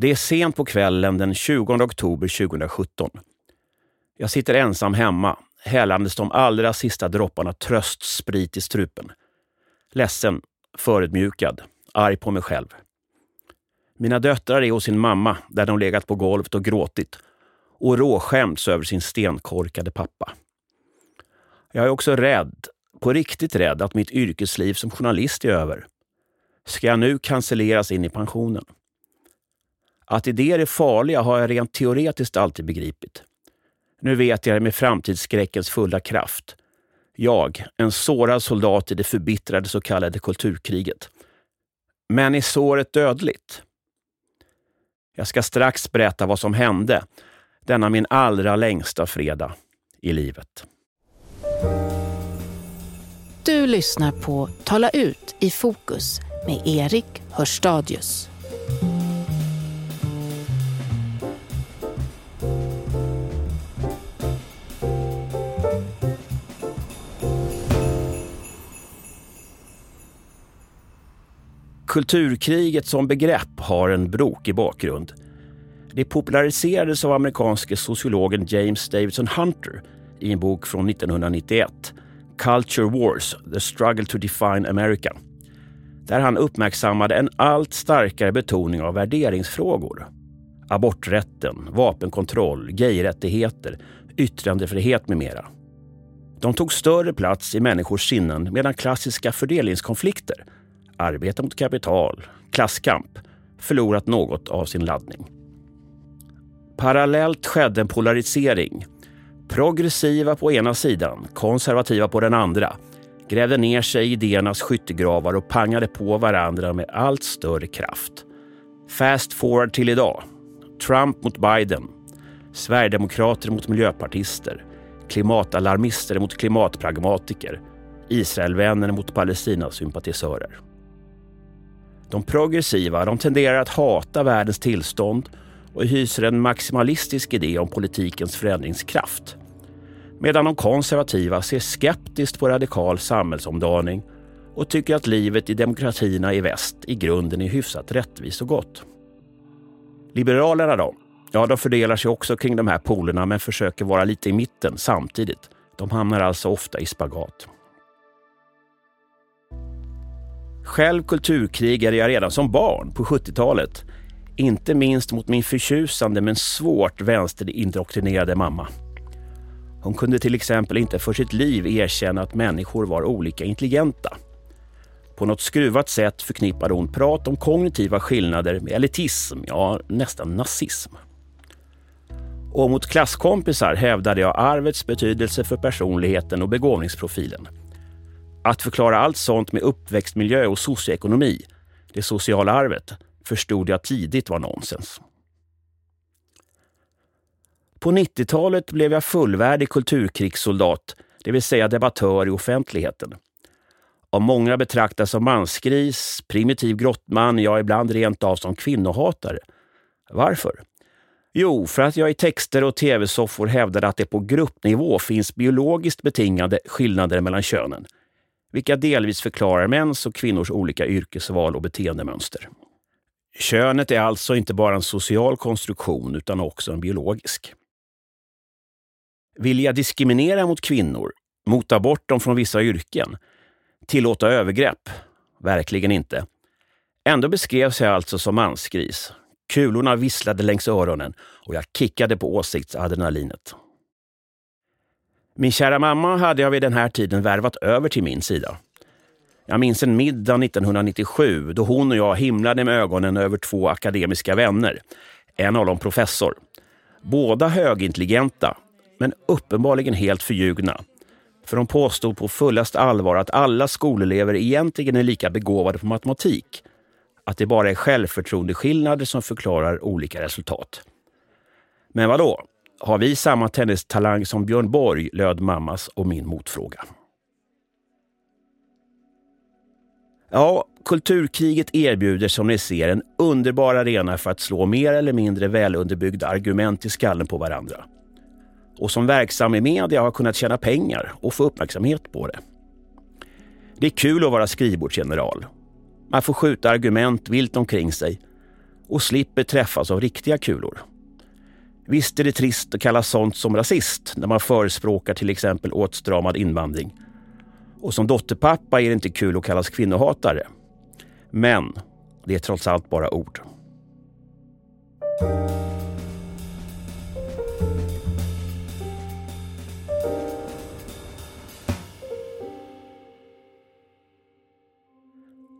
Det är sent på kvällen den 20 oktober 2017. Jag sitter ensam hemma, hällandes de allra sista dropparna tröstsprit i strupen. Ledsen, förödmjukad, arg på mig själv. Mina döttrar är hos sin mamma där de legat på golvet och gråtit och råskämts över sin stenkorkade pappa. Jag är också rädd, på riktigt rädd, att mitt yrkesliv som journalist är över. Ska jag nu cancelleras in i pensionen? Att idéer är farliga har jag rent teoretiskt alltid begripit. Nu vet jag det med framtidsskräckens fulla kraft. Jag, en sårad soldat i det förbittrade så kallade kulturkriget. Men är såret dödligt? Jag ska strax berätta vad som hände denna min allra längsta fredag i livet. Du lyssnar på Tala ut i fokus med Erik Hörstadius. Kulturkriget som begrepp har en brokig bakgrund. Det populariserades av amerikanske sociologen James Davidson Hunter i en bok från 1991, Culture Wars, The Struggle to Define America, där han uppmärksammade en allt starkare betoning av värderingsfrågor. Aborträtten, vapenkontroll, gayrättigheter, yttrandefrihet med mera. De tog större plats i människors sinnen medan klassiska fördelningskonflikter, arbete mot kapital, klasskamp, förlorat något av sin laddning. Parallellt skedde en polarisering. Progressiva på ena sidan, konservativa på den andra grävde ner sig i idéernas skyttegravar och pangade på varandra med allt större kraft. Fast forward till idag. Trump mot Biden. Sverigedemokrater mot miljöpartister. Klimatalarmister mot klimatpragmatiker. Israelvänner mot Palestinasympatisörer. De progressiva de tenderar att hata världens tillstånd och hyser en maximalistisk idé om politikens förändringskraft. Medan de konservativa ser skeptiskt på radikal samhällsomdaning och tycker att livet i demokratierna i väst i grunden är hyfsat rättvist och gott. Liberalerna då? Ja, de fördelar sig också kring de här polerna men försöker vara lite i mitten samtidigt. De hamnar alltså ofta i spagat. Själv kulturkrigade jag redan som barn på 70-talet inte minst mot min förtjusande men svårt vänsterindoktrinerade mamma. Hon kunde till exempel inte för sitt liv erkänna att människor var olika intelligenta. På något skruvat sätt förknippade hon prat om kognitiva skillnader med elitism, ja nästan nazism. Och mot klasskompisar hävdade jag arvets betydelse för personligheten och begåvningsprofilen. Att förklara allt sånt med uppväxtmiljö och socioekonomi, det sociala arvet, förstod jag tidigt var nonsens. På 90-talet blev jag fullvärdig kulturkrigssoldat, det vill säga debattör i offentligheten. Av många betraktas som mansgris, primitiv grottman, ja ibland rent av som kvinnohatare. Varför? Jo, för att jag i texter och tv-soffor hävdade att det på gruppnivå finns biologiskt betingade skillnader mellan könen, vilka delvis förklarar mäns och kvinnors olika yrkesval och beteendemönster. Könet är alltså inte bara en social konstruktion utan också en biologisk. Vilja jag diskriminera mot kvinnor, mota bort dem från vissa yrken, tillåta övergrepp? Verkligen inte. Ändå beskrevs jag alltså som mansgris. Kulorna visslade längs öronen och jag kickade på åsiktsadrenalinet. Min kära mamma hade jag vid den här tiden värvat över till min sida. Jag minns en middag 1997 då hon och jag himlade med ögonen över två akademiska vänner. En av dem professor. Båda högintelligenta, men uppenbarligen helt förljugna. För de påstod på fullast allvar att alla skolelever egentligen är lika begåvade på matematik. Att det bara är självförtroendeskillnader som förklarar olika resultat. Men vadå? Har vi samma tennistalang som Björn Borg? löd mammas och min motfråga. Ja, kulturkriget erbjuder som ni ser en underbar arena för att slå mer eller mindre välunderbyggda argument i skallen på varandra. Och som verksam i media har jag kunnat tjäna pengar och få uppmärksamhet på det. Det är kul att vara skrivbordsgeneral. Man får skjuta argument vilt omkring sig och slipper träffas av riktiga kulor. Visst är det trist att kalla sånt som rasist när man förespråkar till exempel åtstramad invandring. Och som dotterpappa är det inte kul att kallas kvinnohatare. Men det är trots allt bara ord.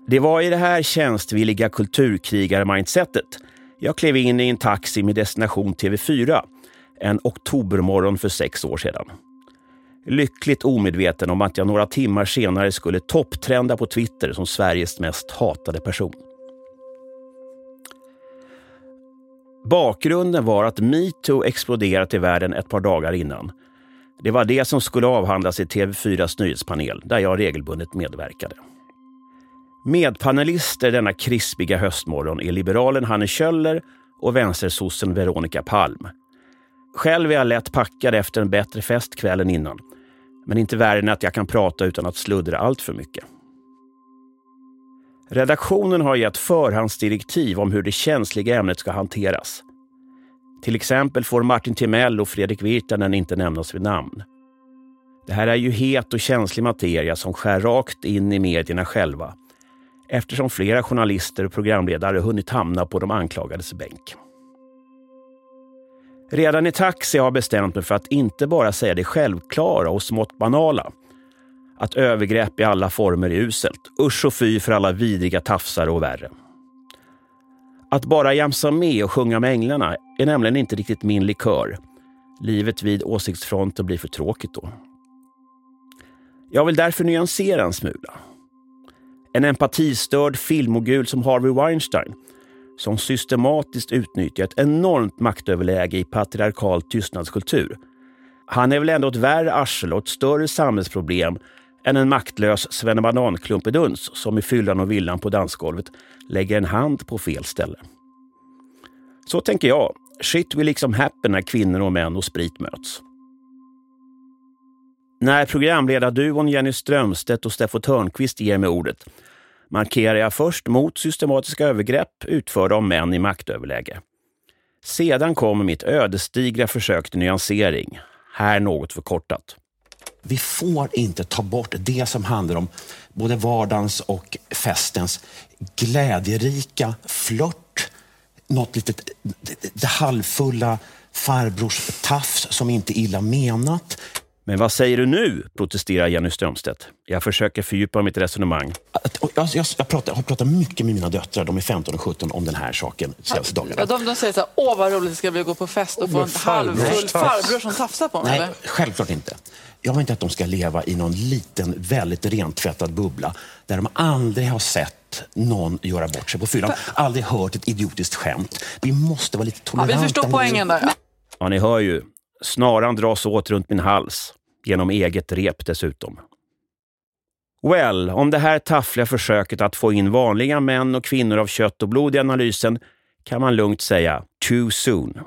Det var i det här tjänstvilliga kulturkrigar-mindsetet jag klev in i en taxi med destination TV4 en oktobermorgon för sex år sedan. Lyckligt omedveten om att jag några timmar senare skulle topptrenda på Twitter som Sveriges mest hatade person. Bakgrunden var att metoo exploderat i världen ett par dagar innan. Det var det som skulle avhandlas i TV4s nyhetspanel där jag regelbundet medverkade. Medpanelister denna krispiga höstmorgon är liberalen Hanne Kjöller och vänstersossen Veronica Palm. Själv är jag lätt packad efter en bättre fest kvällen innan. Men inte värre än att jag kan prata utan att sluddra allt för mycket. Redaktionen har gett förhandsdirektiv om hur det känsliga ämnet ska hanteras. Till exempel får Martin Timell och Fredrik Virtanen inte nämnas vid namn. Det här är ju het och känslig materia som skär rakt in i medierna själva eftersom flera journalister och programledare hunnit hamna på de anklagades bänk. Redan i taxi har jag bestämt mig för att inte bara säga det självklara och smått banala. Att övergrepp i alla former är uselt. Usch och fy för alla vidriga tafsare och värre. Att bara jamsa med och sjunga med änglarna är nämligen inte riktigt min likör. Livet vid åsiktsfronten blir för tråkigt då. Jag vill därför nyansera en smula. En empatistörd filmmogul som Harvey Weinstein som systematiskt utnyttjar ett enormt maktöverläge i patriarkal tystnadskultur. Han är väl ändå ett värre arsel och ett större samhällsproblem än en maktlös svennebananklumpeduns som i fyllan och villan på dansgolvet lägger en hand på fel ställe. Så tänker jag. Shit will liksom happen när kvinnor och män och sprit möts. När programledarduon Jenny Strömstedt och Steffo Törnqvist ger mig ordet markerar jag först mot systematiska övergrepp utförda av män i maktöverläge. Sedan kommer mitt ödesdigra försök till nyansering. Här något förkortat. Vi får inte ta bort det som handlar om både vardagens och festens glädjerika flört, något litet det halvfulla farbrors tafs som inte är illa menat. Men vad säger du nu? protesterar Jenny Strömstedt. Jag försöker fördjupa mitt resonemang. Jag, jag, jag pratar, har pratat mycket med mina döttrar, de är 15 och 17, om den här saken senaste dagarna. De, de säger så här, åh vad roligt det ska bli att gå på fest och få en halvfull farbror som tafsar på mig. Nej, självklart inte. Jag vill inte att de ska leva i någon liten, väldigt rentvättad bubbla där de aldrig har sett någon göra bort sig på fyllan. Aldrig hört ett idiotiskt skämt. Vi måste vara lite toleranta. Ja, vi förstår poängen där. Ja, ni hör ju. Snaran dras åt runt min hals. Genom eget rep dessutom. Well, om det här taffliga försöket att få in vanliga män och kvinnor av kött och blod i analysen kan man lugnt säga too soon.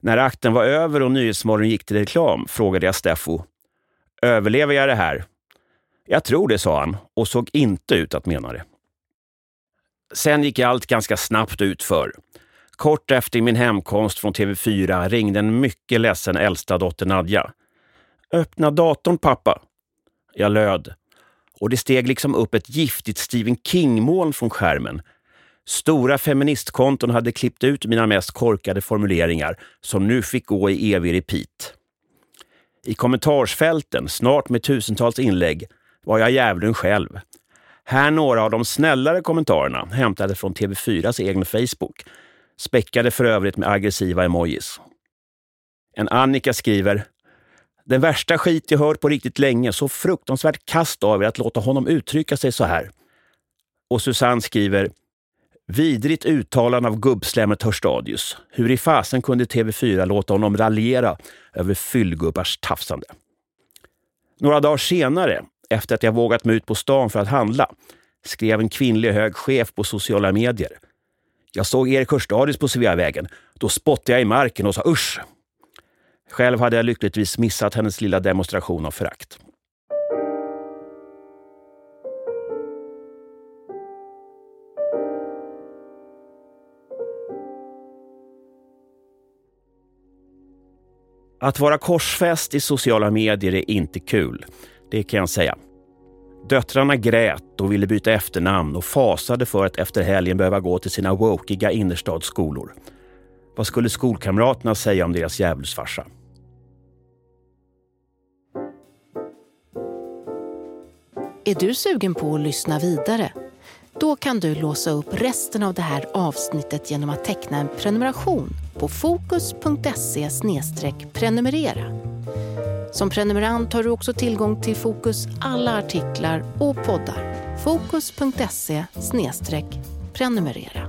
När akten var över och Nyhetsmorgon gick till reklam frågade jag Steffo. Överlever jag det här? Jag tror det, sa han och såg inte ut att mena det. Sen gick allt ganska snabbt utför. Kort efter min hemkomst från TV4 ringde en mycket ledsen äldsta dotter Nadja. Öppna datorn pappa. Jag löd. Och det steg liksom upp ett giftigt Stephen King-moln från skärmen. Stora feministkonton hade klippt ut mina mest korkade formuleringar som nu fick gå i evig repeat. I kommentarsfälten, snart med tusentals inlägg, var jag djävulen själv. Här några av de snällare kommentarerna hämtade från TV4s egen Facebook. Späckade för övrigt med aggressiva emojis. En Annika skriver den värsta skit jag hört på riktigt länge. Så fruktansvärt kast av er att låta honom uttrycka sig så här. Och Susanne skriver Vidrigt uttalande av gubbslemmet Hörstadius. Hur i fasen kunde TV4 låta honom raljera över fyllgubbars tafsande? Några dagar senare, efter att jag vågat mig ut på stan för att handla, skrev en kvinnlig hög chef på sociala medier. Jag såg Erik Hörstadius på Sveavägen. Då spottade jag i marken och sa usch. Själv hade jag lyckligtvis missat hennes lilla demonstration av förakt. Att vara korsfäst i sociala medier är inte kul. Det kan jag säga. Döttrarna grät och ville byta efternamn och fasade för att efter helgen behöva gå till sina wokiga innerstadsskolor. Vad skulle skolkamraterna säga om deras djävulsfarsa? Är du sugen på att lyssna vidare? Då kan du låsa upp resten av det här avsnittet genom att teckna en prenumeration på fokus.se prenumerera. Som prenumerant har du också tillgång till Fokus alla artiklar och poddar. Fokus.se prenumerera.